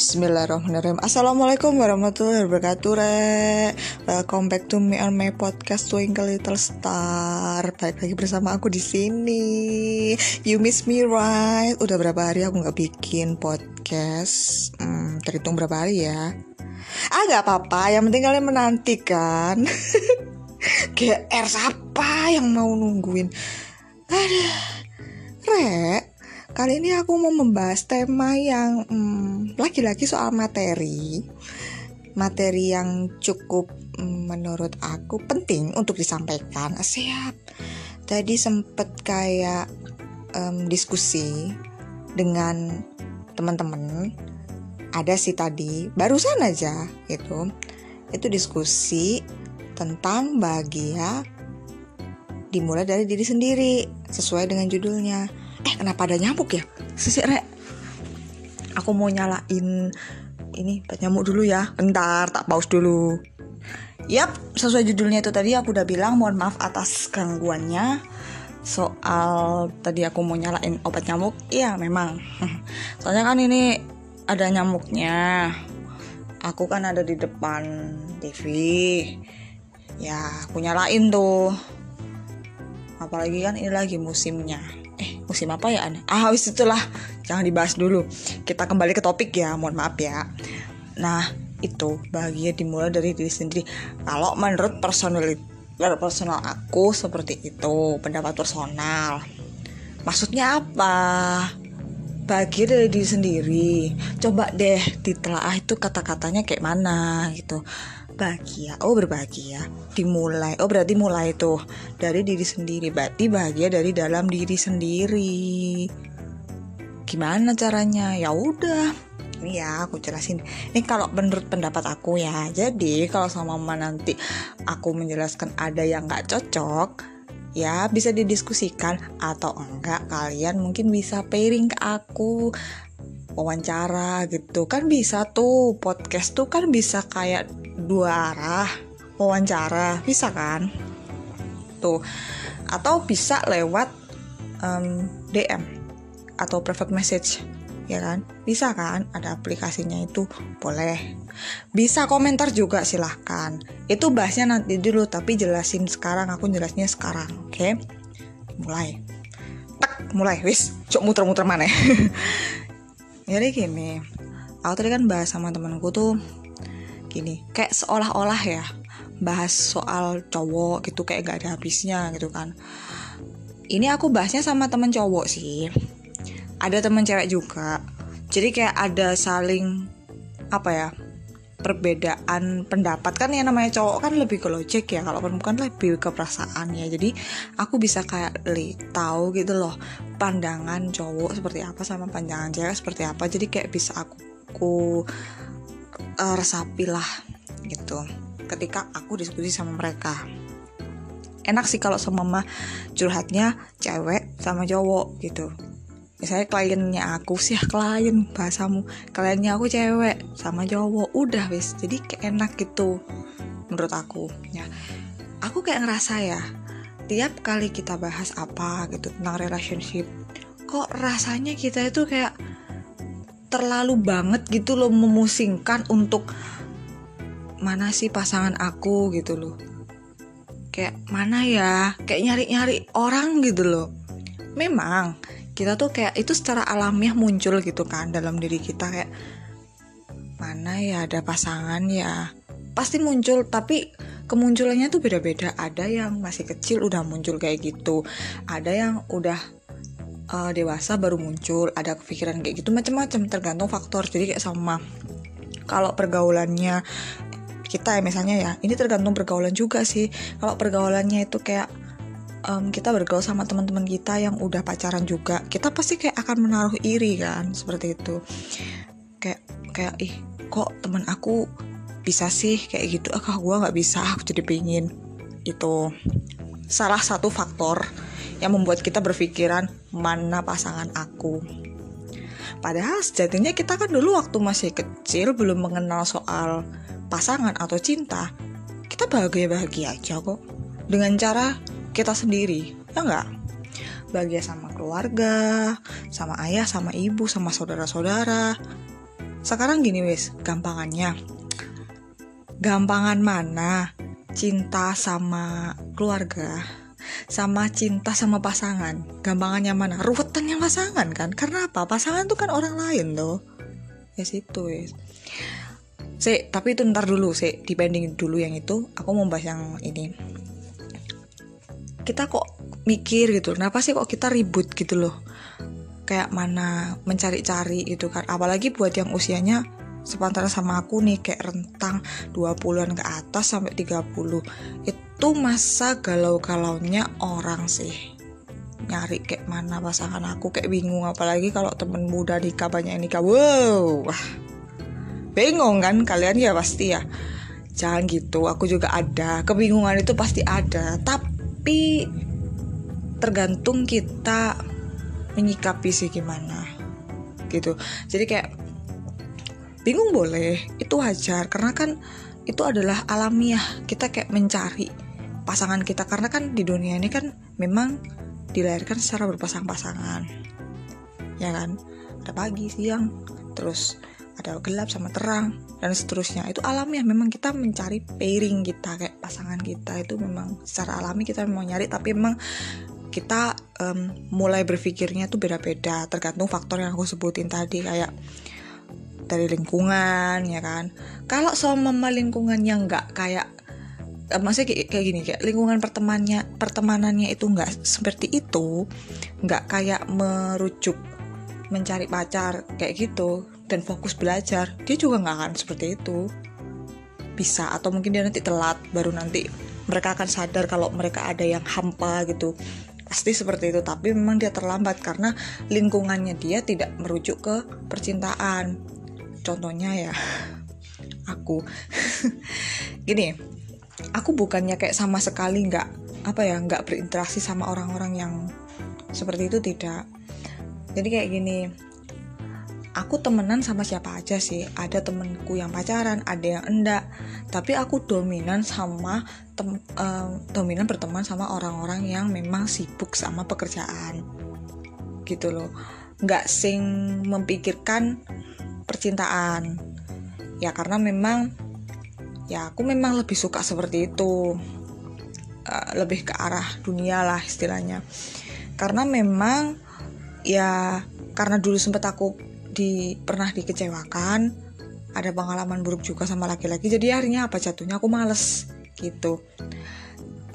Bismillahirrahmanirrahim. Assalamualaikum warahmatullahi wabarakatuh re Welcome back to me on my podcast Twinkle Little Star. Baik lagi bersama aku di sini. You miss me right? Udah berapa hari aku nggak bikin podcast? Hmm, Terhitung berapa hari ya? Ah gak apa-apa. Yang penting kalian menantikan. GR siapa yang mau nungguin? Aduh Rek Kali ini aku mau membahas tema yang hmm, lagi-lagi hmm, soal materi. Materi yang cukup hmm, menurut aku penting untuk disampaikan. Siap. Tadi sempet kayak um, diskusi dengan teman-teman. Ada sih tadi, barusan aja gitu. Itu diskusi tentang bahagia dimulai dari diri sendiri sesuai dengan judulnya eh kenapa ada nyamuk ya? Sisik rek aku mau nyalain ini nyamuk dulu ya. Bentar tak pause dulu. Yap, sesuai judulnya itu tadi aku udah bilang mohon maaf atas gangguannya. Soal tadi aku mau nyalain obat nyamuk. Iya memang. Soalnya kan ini ada nyamuknya. Aku kan ada di depan TV ya aku nyalain tuh. Apalagi kan ini lagi musimnya musim apa ya ah wis itulah jangan dibahas dulu. Kita kembali ke topik ya mohon maaf ya. Nah itu bahagia dimulai dari diri sendiri. Kalau menurut personal personal aku seperti itu pendapat personal. Maksudnya apa? Bahagia dari diri sendiri. Coba deh ditelaah itu kata-katanya kayak mana gitu bahagia oh berbahagia. Dimulai. Oh berarti mulai tuh dari diri sendiri. Berarti bahagia dari dalam diri sendiri. Gimana caranya? Ya udah. Ini ya aku jelasin. Ini kalau menurut pendapat aku ya. Jadi kalau sama mama nanti aku menjelaskan ada yang nggak cocok ya bisa didiskusikan. Atau enggak kalian mungkin bisa pairing ke aku wawancara gitu. Kan bisa tuh podcast tuh kan bisa kayak dua arah wawancara bisa kan? Tuh. Atau bisa lewat um, DM atau private message ya kan? Bisa kan? Ada aplikasinya itu boleh. Bisa komentar juga silahkan. Itu bahasnya nanti dulu tapi jelasin sekarang aku jelasnya sekarang oke? Okay? mulai. Tak mulai. Wis cok muter-muter mana jadi gini aku tadi kan bahas sama temanku tuh gini kayak seolah-olah ya bahas soal cowok gitu kayak gak ada habisnya gitu kan. Ini aku bahasnya sama temen cowok sih ada temen cewek juga. Jadi kayak ada saling apa ya perbedaan pendapat. Kan yang namanya cowok kan lebih ke logik ya kalau perempuan lebih ke perasaan ya. Jadi aku bisa kayak li tahu gitu loh pandangan cowok seperti apa sama pandangan cewek seperti apa. Jadi kayak bisa aku, aku uh, resapi lah gitu. Ketika aku diskusi sama mereka. Enak sih kalau sama mama curhatnya cewek sama cowok gitu misalnya kliennya aku sih ya klien bahasamu. Kliennya aku cewek sama cowok. Udah wis. Jadi kayak enak gitu menurut aku. Ya aku kayak ngerasa ya tiap kali kita bahas apa gitu tentang relationship kok rasanya kita itu kayak terlalu banget gitu loh memusingkan untuk mana sih pasangan aku gitu loh. Kayak mana ya? Kayak nyari-nyari orang gitu loh. Memang kita tuh kayak itu secara alamiah muncul gitu kan dalam diri kita kayak mana ya ada pasangan ya? Pasti muncul tapi kemunculannya tuh beda-beda. Ada yang masih kecil udah muncul kayak gitu ada yang udah uh, dewasa baru muncul ada kepikiran kayak gitu macam-macam tergantung faktor. Jadi kayak sama kalau pergaulannya kita ya misalnya ya ini tergantung pergaulan juga sih. Kalau pergaulannya itu kayak um, kita bergaul sama teman-teman kita yang udah pacaran juga kita pasti kayak akan menaruh iri kan seperti itu. Kayak kayak ih kok teman aku bisa sih? Kayak gitu ah gue nggak bisa? Aku jadi pingin. Itu salah satu faktor yang membuat kita berpikiran mana pasangan aku. Padahal sejatinya kita kan dulu waktu masih kecil belum mengenal soal pasangan atau cinta, kita bahagia-bahagia aja kok. Dengan cara kita sendiri, ya enggak? Bahagia sama keluarga, sama ayah, sama ibu, sama saudara-saudara. sekarang gini wis gampangannya. Gampangan mana? Cinta sama keluarga sama cinta sama pasangan. Gampangannya mana? Ruwetannya pasangan kan? Karena apa? Pasangan tuh kan orang lain tuh ya situ wis. Si tapi itu ntar dulu sih dibanding dulu yang itu aku mau bahas yang ini kita kok mikir gitu kenapa sih kok kita ribut gitu loh? Kayak mana mencari-cari gitu kan. Apalagi buat yang usianya sepantaran sama aku nih kayak rentang 20-an ke atas sampai 30 itu masa galau-galaunya orang sih. Nyari kayak mana pasangan aku kayak bingung. Apalagi kalau temen muda nikah banyak yang nikah. Wow bingung kan kalian ya pasti ya. Jangan gitu aku juga ada. Kebingungan itu pasti ada. Tapi tapi tergantung kita menyikapi sih gimana gitu. Jadi kayak bingung boleh itu wajar. Karena kan itu adalah alamiah kita kayak mencari pasangan kita. Karena kan di dunia ini kan memang dilahirkan secara berpasang-pasangan. Ya kan? Ada pagi siang terus ada gelap sama terang dan seterusnya. Itu alami ya memang kita mencari pairing kita kayak pasangan kita itu memang secara alami kita mau nyari tapi memang kita um, mulai berpikirnya tuh beda-beda tergantung faktor yang aku sebutin tadi kayak dari lingkungan ya kan. Kalau sama lingkungan yang nggak kayak maksudnya kayak, kayak gini kayak lingkungan pertemanannya pertemanannya itu nggak seperti itu nggak kayak merujuk mencari pacar kayak gitu dan fokus belajar dia juga nggak akan seperti itu. Bisa atau mungkin dia nanti telat baru nanti mereka akan sadar kalau mereka ada yang hampa gitu. Pasti seperti itu tapi memang dia terlambat karena lingkungannya dia tidak merujuk ke percintaan. Contohnya ya aku. Gini aku bukannya kayak sama sekali nggak apa ya nggak berinteraksi sama orang-orang yang seperti itu tidak. Jadi kayak gini aku temenan sama siapa aja sih. Ada temenku yang pacaran ada yang enggak. Tapi aku dominan sama tem uh, dominan berteman sama orang-orang yang memang sibuk sama pekerjaan. Gitu loh. Nggak sing memikirkan percintaan. Ya karena memang ya aku memang lebih suka seperti itu. Uh, lebih ke arah dunia lah istilahnya. Karena memang ya karena dulu sempat aku di pernah dikecewakan ada pengalaman buruk juga sama laki-laki jadi akhirnya apa jatuhnya? Aku males gitu.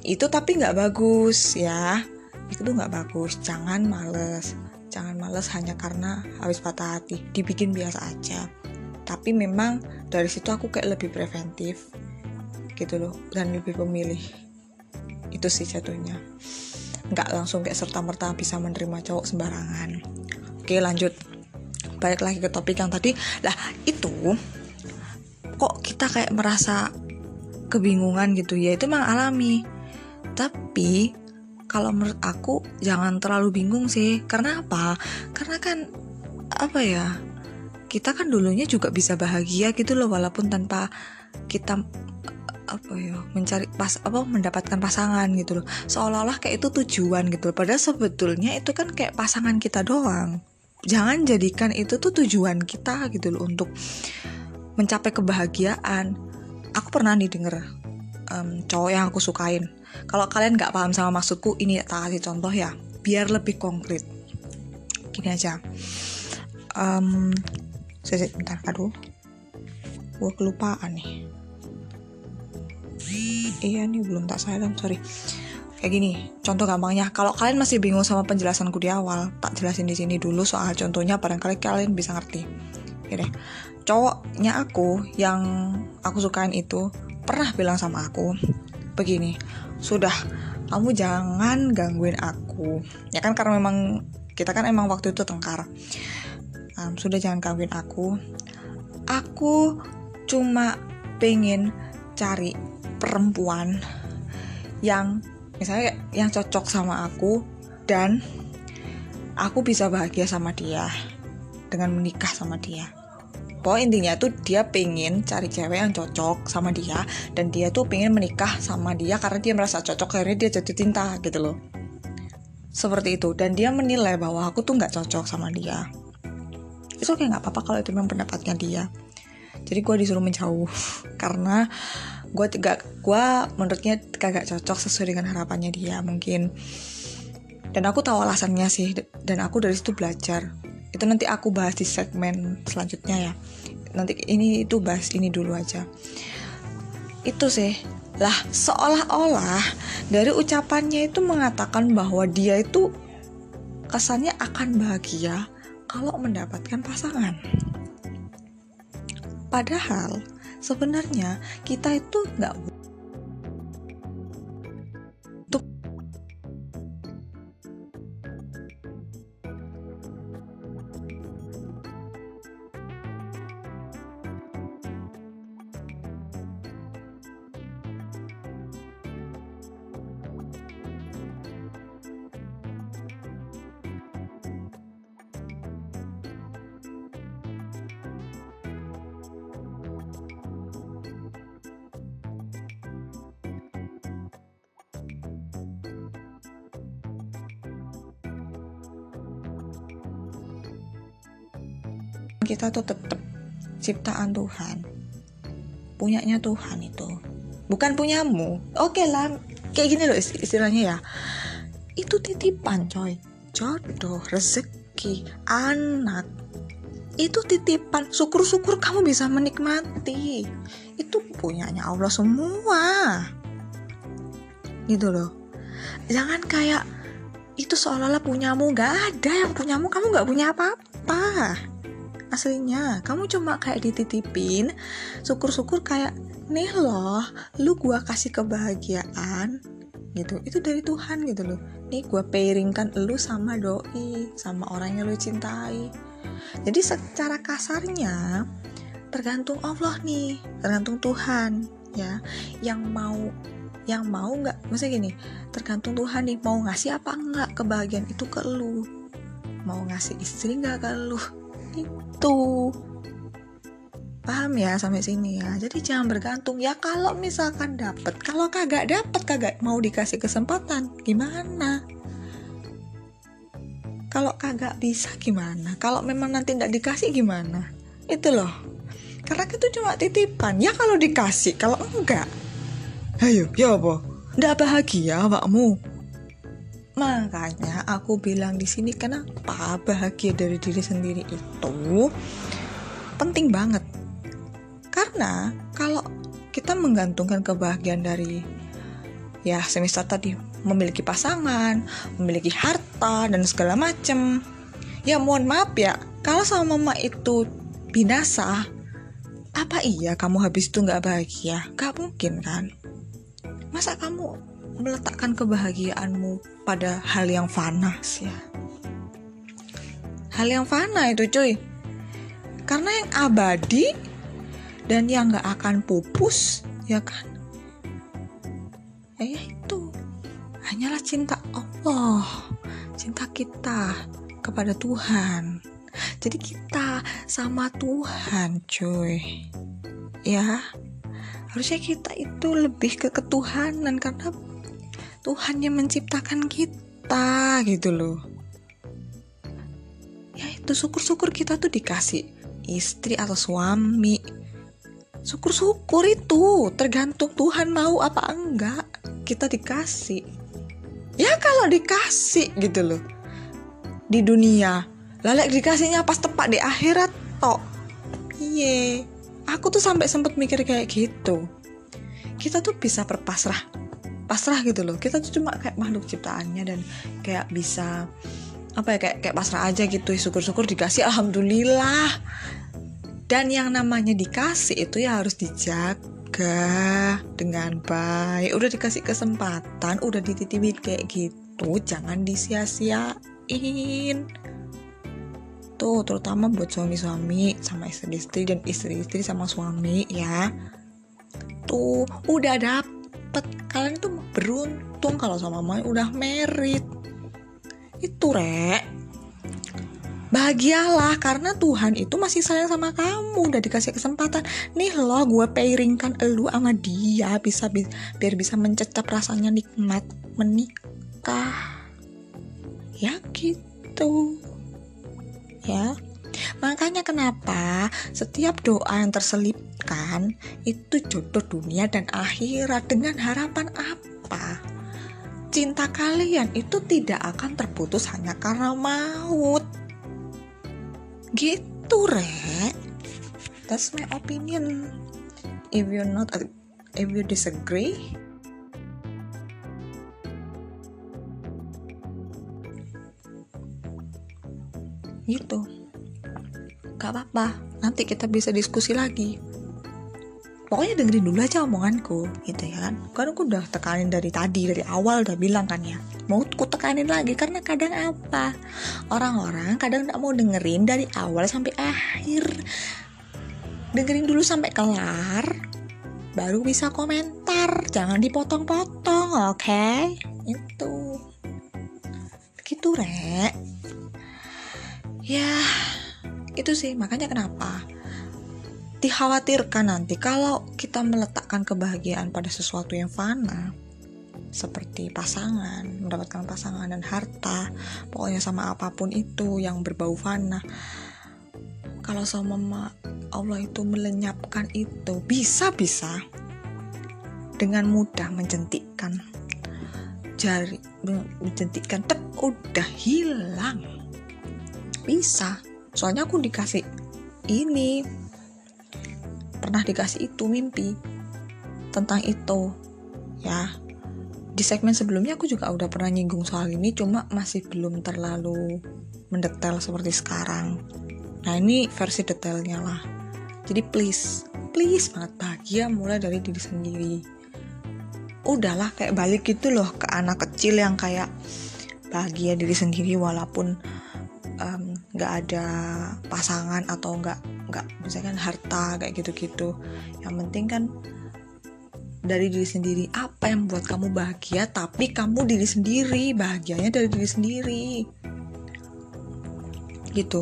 Itu tapi nggak bagus ya. Itu tuh nggak bagus. Jangan males. Jangan males hanya karena habis patah hati. Dibikin biasa aja. Tapi memang dari situ aku kayak lebih preventif gitu loh dan lebih pemilih. Itu sih jatuhnya. Nggak langsung kayak serta merta bisa menerima cowok sembarangan. Oke lanjut balik lagi ke topik yang tadi. Lah itu kok kita kayak merasa kebingungan gitu ya? Itu memang alami. Tapi kalau menurut aku jangan terlalu bingung sih. Karena apa? Karena kan apa ya kita kan dulunya juga bisa bahagia gitu loh walaupun tanpa kita apa ya mencari pas apa mendapatkan pasangan gitu loh. Seolah-olah kayak itu tujuan gitu loh. padahal sebetulnya itu kan kayak pasangan kita doang jangan jadikan itu tuh tujuan kita gitu loh untuk mencapai kebahagiaan. Aku pernah nih denger um, cowok yang aku sukain. Kalau kalian nggak paham sama maksudku ini tak kasih contoh ya. Biar lebih konkret. Gini aja. Um, saya bentar aduh. Gue kelupaan nih. Iya nih belum tak silent sorry kayak gini contoh gampangnya. Kalau kalian masih bingung sama penjelasanku di awal tak jelasin di sini dulu soal contohnya barangkali kalian bisa ngerti. Oke deh. Cowoknya aku yang aku sukain itu pernah bilang sama aku begini sudah kamu jangan gangguin aku. Ya kan karena memang kita kan emang waktu itu tengkar. Um, sudah jangan gangguin aku. Aku cuma pengen cari perempuan yang misalnya yang cocok sama aku dan aku bisa bahagia sama dia dengan menikah sama dia. Pokoknya intinya tuh dia pengen cari cewek yang cocok sama dia dan dia tuh pengen menikah sama dia karena dia merasa cocok akhirnya dia jatuh cinta gitu loh. Seperti itu. Dan dia menilai bahwa aku tuh nggak cocok sama dia. Itu kayak nggak apa-apa kalau itu memang pendapatnya dia. Jadi gue disuruh menjauh karena gue tidak gue menurutnya kagak cocok sesuai dengan harapannya dia mungkin. Dan aku tahu alasannya sih dan aku dari situ belajar. Itu nanti aku bahas di segmen selanjutnya ya. Nanti ini itu bahas ini dulu aja. Itu sih. Lah seolah-olah dari ucapannya itu mengatakan bahwa dia itu kesannya akan bahagia kalau mendapatkan pasangan. Padahal sebenarnya kita itu nggak kita tuh tetap ciptaan Tuhan. Punyanya Tuhan itu. Bukan punyamu. Oke lah kayak gini loh istilahnya ya. Itu titipan coy. Jodoh rezeki anak. Itu titipan. Syukur-syukur kamu bisa menikmati. Itu punyanya Allah semua. Gitu loh. Jangan kayak itu seolah-olah punyamu. Gak ada. Yang punyamu kamu gak punya apa-apa aslinya. Kamu cuma kayak dititipin syukur-syukur kayak nih loh lu gua kasih kebahagiaan gitu. Itu dari Tuhan gitu loh. Nih gua pairingkan lu sama doi sama orang yang lu cintai. Jadi secara kasarnya tergantung Allah nih tergantung Tuhan ya. Yang mau yang mau nggak maksudnya gini tergantung Tuhan nih mau ngasih apa enggak kebahagiaan itu ke lu? Mau ngasih istri nggak ke lu itu. Paham ya sampai sini ya. Jadi jangan bergantung. Ya kalau misalkan dapet kalau kagak dapet kagak mau dikasih kesempatan gimana? Kalau kagak bisa gimana? Kalau memang nanti tidak dikasih gimana? Itu loh. Karena itu cuma titipan. Ya kalau dikasih kalau enggak. Ayo ya apa? Ndak bahagia awakmu Makanya aku bilang di sini kenapa bahagia dari diri sendiri itu penting banget. Karena kalau kita menggantungkan kebahagiaan dari ya semester tadi memiliki pasangan, memiliki harta dan segala macem. Ya mohon maaf ya, kalau sama mama itu binasa, apa iya kamu habis itu nggak bahagia? Gak mungkin kan? Masa kamu meletakkan kebahagiaanmu pada hal yang fana sih ya. Hal yang fana itu cuy. Karena yang abadi dan yang gak akan pupus, ya kan? Ya itu hanyalah cinta Allah, cinta kita kepada Tuhan. Jadi kita sama Tuhan, cuy. Ya, harusnya kita itu lebih ke ketuhanan karena Tuhan yang menciptakan kita gitu loh. Ya itu syukur-syukur kita tuh dikasih istri atau suami. Syukur-syukur itu tergantung Tuhan mau apa enggak kita dikasih. Ya kalau dikasih gitu loh. Di dunia. Lalu dikasihnya pas tepat di akhirat tok. Iya aku tuh sampai sempet mikir kayak gitu. Kita tuh bisa berpasrah pasrah gitu loh. Kita tuh cuma kayak makhluk ciptaannya dan kayak bisa apa ya kayak kayak pasrah aja gitu. Syukur-syukur dikasih alhamdulillah. Dan yang namanya dikasih itu ya harus dijaga dengan baik. Udah dikasih kesempatan udah dititipin kayak gitu jangan disia-siain. Tuh terutama buat suami-suami sama istri-istri dan istri-istri sama suami ya. Tuh udah dapet dapet kalian itu beruntung kalau sama mama udah merit. Itu rek. Bahagialah karena Tuhan itu masih sayang sama kamu udah dikasih kesempatan. Nih loh gue pairingkan elu sama dia bisa bi biar bisa mencecap rasanya nikmat menikah. Ya gitu. Ya Makanya kenapa setiap doa yang terselipkan itu jodoh dunia dan akhirat dengan harapan apa? Cinta kalian itu tidak akan terputus hanya karena maut. Gitu, Rek. That's my opinion. If you not if you disagree, gitu gak apa-apa nanti kita bisa diskusi lagi. Pokoknya dengerin dulu aja omonganku gitu ya kan? Kan aku udah tekanin dari tadi dari awal udah bilang kan ya. Mau ku tekanin lagi karena kadang apa? Orang-orang kadang gak mau dengerin dari awal sampai akhir. Dengerin dulu sampai kelar baru bisa komentar. Jangan dipotong-potong oke? Okay? itu. Gitu rek. Ya itu sih makanya kenapa dikhawatirkan nanti kalau kita meletakkan kebahagiaan pada sesuatu yang fana seperti pasangan, mendapatkan pasangan dan harta, pokoknya sama apa pun itu yang berbau fana. Kalau sama Allah itu melenyapkan itu, bisa-bisa dengan mudah mencentikkan jari, mencentikkan, tep, udah hilang bisa soalnya aku dikasih ini. Pernah dikasih itu mimpi tentang itu. Ya di segmen sebelumnya aku juga udah pernah nyinggung soal ini cuma masih belum terlalu mendetail seperti sekarang. Nah ini versi detailnya lah. Jadi please please banget bahagia mulai dari diri sendiri. Udahlah kayak balik gitu loh ke anak kecil yang kayak bahagia diri sendiri walaupun nggak ada pasangan atau nggak nggak misalkan harta kayak gitu-gitu. Yang penting kan dari diri sendiri. Apa yang membuat kamu bahagia tapi kamu diri sendiri? Bahagianya dari diri sendiri. Gitu.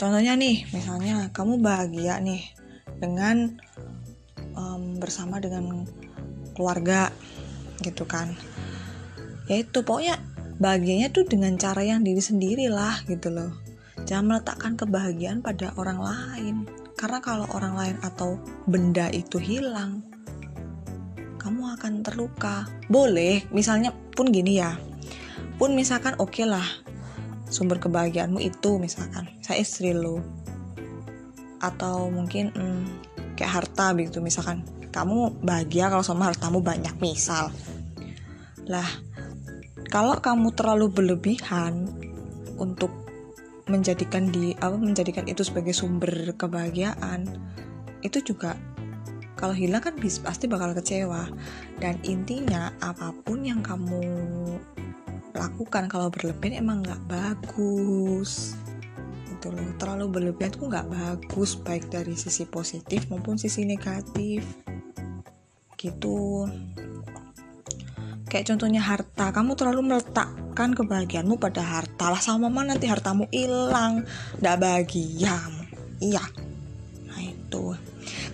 Contohnya nih misalnya kamu bahagia nih dengan um, bersama dengan keluarga gitu kan. Ya itu pokoknya bahagianya tuh dengan cara yang diri sendiri lah gitu loh jangan meletakkan kebahagiaan pada orang lain. Karena kalau orang lain atau benda itu hilang kamu akan terluka. Boleh misalnya pun gini ya. Pun misalkan oke okay lah sumber kebahagiaanmu itu misalkan saya istri lo. Atau mungkin hmm, kayak harta begitu misalkan. Kamu bahagia kalau sama hartamu banyak misal. Lah kalau kamu terlalu berlebihan untuk menjadikan di apa menjadikan itu sebagai sumber kebahagiaan itu juga kalau hilang kan pasti bakal kecewa. Dan intinya apa pun yang kamu lakukan kalau berlebihan emang nggak bagus. Itu loh. Terlalu berlebihan tuh nggak bagus baik dari sisi positif maupun sisi negatif. Gitu. Kayak contohnya harta. Kamu terlalu meletakkan kebahagiaanmu pada harta. Lah sama mama nanti hartamu hilang? Tidak bahagia. Iya. Nah itu.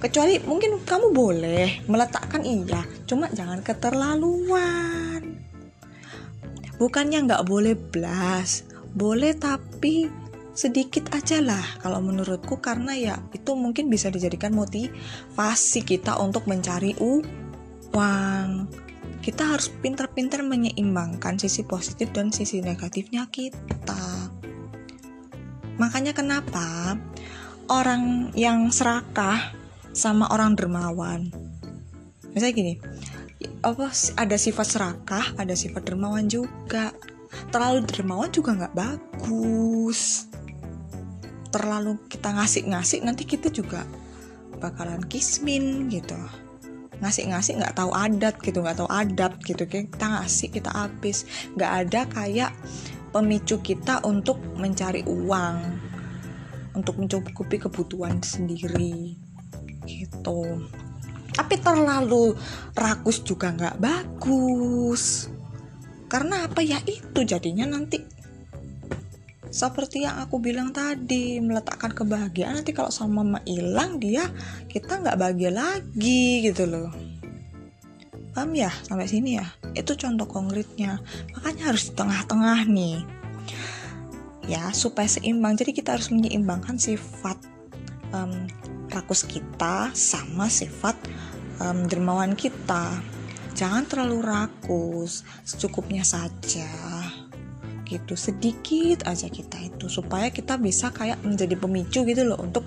Kecuali mungkin kamu boleh meletakkan iya cuma jangan keterlaluan. Bukannya nggak boleh blas boleh tapi sedikit aja lah kalau menurutku karena ya itu mungkin bisa dijadikan motivasi kita untuk mencari uang kita harus pintar-pintar menyeimbangkan sisi positif dan sisi negatifnya kita. Makanya kenapa orang yang serakah sama orang dermawan. Misalnya gini, apa ada sifat serakah, ada sifat dermawan juga. Terlalu dermawan juga nggak bagus. Terlalu kita ngasih-ngasih nanti kita juga bakalan kismin gitu ngasih-ngasih nggak tahu adat gitu nggak tahu adab gitu kita ngasih kita habis. Nggak ada kayak pemicu kita untuk mencari uang untuk mencukupi kebutuhan sendiri gitu. Tapi terlalu rakus juga nggak bagus. Karena apa? Ya itu jadinya nanti seperti yang aku bilang tadi meletakkan kebahagiaan nanti kalau sama mama hilang dia kita nggak bahagia lagi gitu loh. Paham ya? Sampai sini ya? Itu contoh konkretnya. Makanya harus di tengah-tengah nih. Ya supaya seimbang. Jadi kita harus menyeimbangkan sifat um, rakus kita sama sifat um, dermawan kita. Jangan terlalu rakus. Secukupnya saja gitu. Sedikit aja kita itu supaya kita bisa kayak menjadi pemicu gitu loh untuk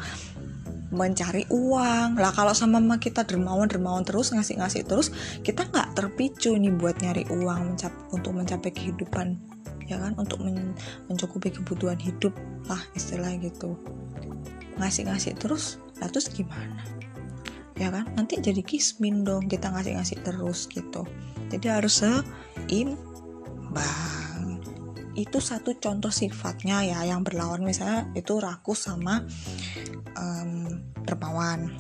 mencari uang. Lah kalau sama mama kita dermawan dermawan terus ngasih ngasih terus kita nggak terpicu nih buat nyari uang mencap untuk mencapai kehidupan ya kan? Untuk men mencukupi kebutuhan hidup lah istilah gitu. Ngasih ngasih terus lah terus gimana? Ya kan? Nanti jadi kismin dong kita ngasih ngasih terus gitu. Jadi harus seimbang itu satu contoh sifatnya ya yang berlawan. Misalnya itu rakus sama um, dermawan.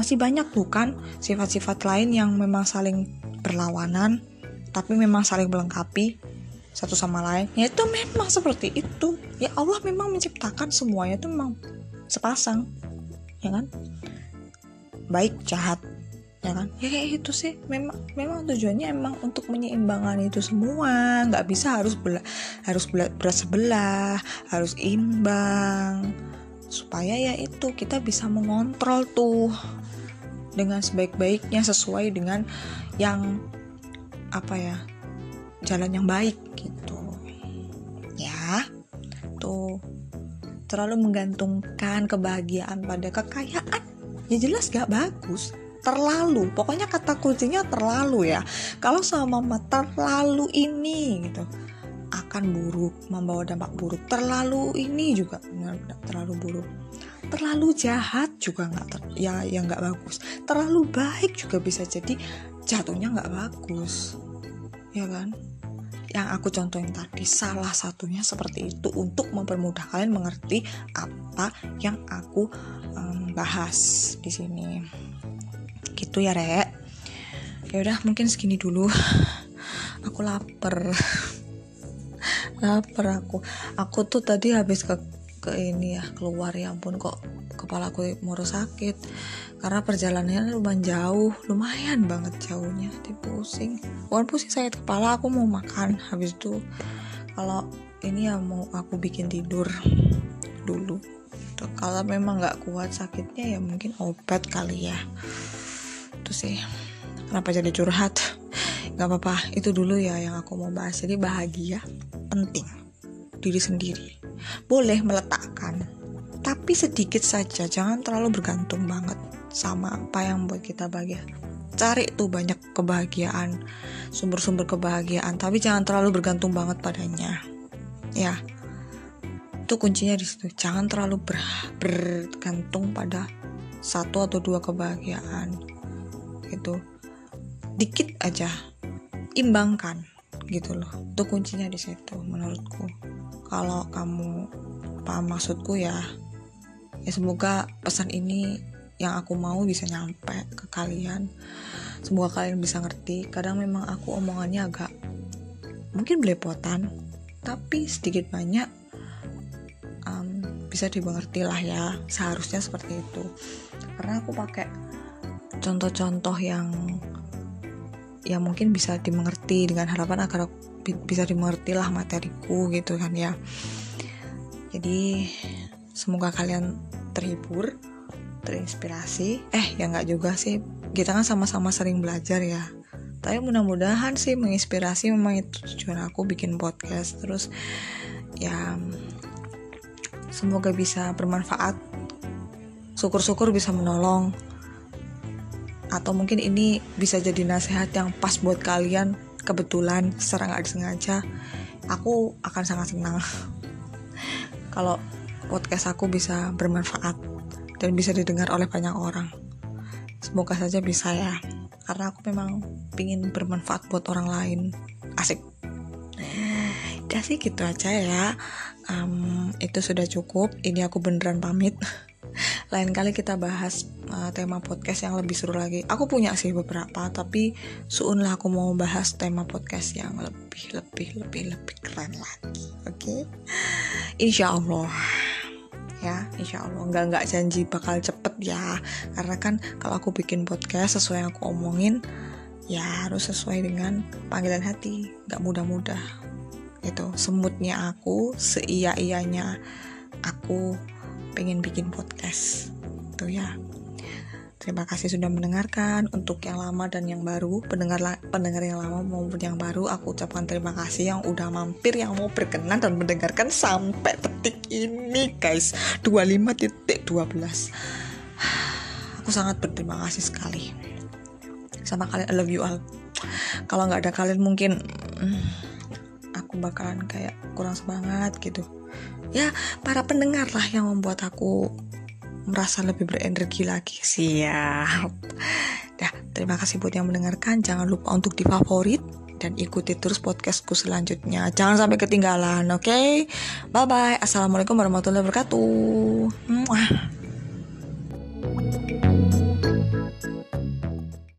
Masih banyak bukan sifat-sifat lain yang memang saling berlawanan tapi memang saling melengkapi satu sama lain. Ya itu memang seperti itu. Ya Allah memang menciptakan semuanya itu memang sepasang. Ya kan? Baik jahat ya kan? Ya kayak gitu sih. Memang memang tujuannya emang untuk menyeimbangkan itu semua. Nggak bisa harus bela, harus bela, berat sebelah harus imbang. Supaya ya itu kita bisa mengontrol tuh dengan sebaik-baiknya sesuai dengan yang apa ya jalan yang baik gitu. Ya tuh terlalu menggantungkan kebahagiaan pada kekayaan. Ya jelas gak bagus terlalu. Pokoknya kata kuncinya terlalu ya. Kalau sama mama terlalu ini gitu. Akan buruk membawa dampak buruk. Terlalu ini juga terlalu buruk. Terlalu jahat juga nggak ter, ya yang nggak bagus. Terlalu baik juga bisa jadi jatuhnya nggak bagus. Ya kan? Yang aku contohin tadi salah satunya seperti itu untuk mempermudah kalian mengerti apa yang aku um, bahas di sini gitu ya rek ya udah mungkin segini dulu. Aku lapar. Lapar aku. Aku tuh tadi habis ke ke ini ya keluar. Ya ampun kok kepala aku mau sakit. Karena perjalanannya lumayan jauh. Lumayan banget jauhnya. Jadi pusing. Bukan pusing sakit kepala. Aku mau makan. Habis itu kalau ini ya mau aku bikin tidur dulu. Kalau memang nggak kuat sakitnya ya mungkin obat kali ya itu sih. Kenapa jadi curhat? Nggak apa-apa itu dulu ya yang aku mau bahas. Jadi bahagia penting diri sendiri. Boleh meletakkan tapi sedikit saja. Jangan terlalu bergantung banget sama apa yang buat kita bahagia. Cari tuh banyak kebahagiaan sumber-sumber kebahagiaan tapi jangan terlalu bergantung banget padanya. Ya itu kuncinya di situ. Jangan terlalu ber bergantung pada satu atau dua kebahagiaan gitu. Dikit aja. Imbangkan gitu loh. Itu kuncinya di situ menurutku. Kalau kamu paham maksudku ya ya semoga pesan ini yang aku mau bisa nyampe ke kalian. Semoga kalian bisa ngerti. Kadang memang aku omongannya agak mungkin belepotan tapi sedikit banyak um, bisa dimengerti lah ya. Seharusnya seperti itu. Karena aku pakai contoh-contoh yang yang mungkin bisa dimengerti dengan harapan agar bisa dimengerti lah materiku gitu kan ya. Jadi semoga kalian terhibur terinspirasi. Eh ya nggak juga sih. Kita kan sama-sama sering belajar ya. Tapi mudah-mudahan sih menginspirasi memang itu tujuan aku bikin podcast. Terus ya semoga bisa bermanfaat. Syukur-syukur bisa menolong atau mungkin ini bisa jadi nasihat yang pas buat kalian. Kebetulan secara nggak disengaja aku akan sangat senang. Kalau podcast aku bisa bermanfaat dan bisa didengar oleh banyak orang. Semoga saja bisa ya. Karena aku memang pingin bermanfaat buat orang lain. Asik. Udah sih gitu aja ya. Um, itu sudah cukup. Ini aku beneran pamit lain kali kita bahas uh, tema podcast yang lebih seru lagi. Aku punya sih beberapa tapi suun lah aku mau bahas tema podcast yang lebih lebih lebih lebih keren lagi oke? Okay? insya Allah ya insya Allah. Nggak nggak janji bakal cepet ya. Karena kan kalau aku bikin podcast sesuai yang aku omongin ya harus sesuai dengan panggilan hati. Nggak mudah-mudah. Itu semutnya aku seia ianya aku pengen bikin podcast. Tuh ya. Terima kasih sudah mendengarkan. Untuk yang lama dan yang baru pendengar pendengar yang lama maupun yang baru aku ucapkan terima kasih yang udah mampir yang mau berkenan dan mendengarkan sampai detik ini guys. 25.12 aku sangat berterima kasih sekali. Sama kalian I love you all. Kalau nggak ada kalian mungkin hmm, aku bakalan kayak kurang semangat gitu ya para pendengar lah yang membuat aku merasa lebih berenergi lagi. Siap. Dah terima kasih buat yang mendengarkan. Jangan lupa untuk di favorit dan ikuti terus podcastku selanjutnya. Jangan sampai ketinggalan oke? Okay? bye bye assalamualaikum warahmatullahi wabarakatuh. Mwah.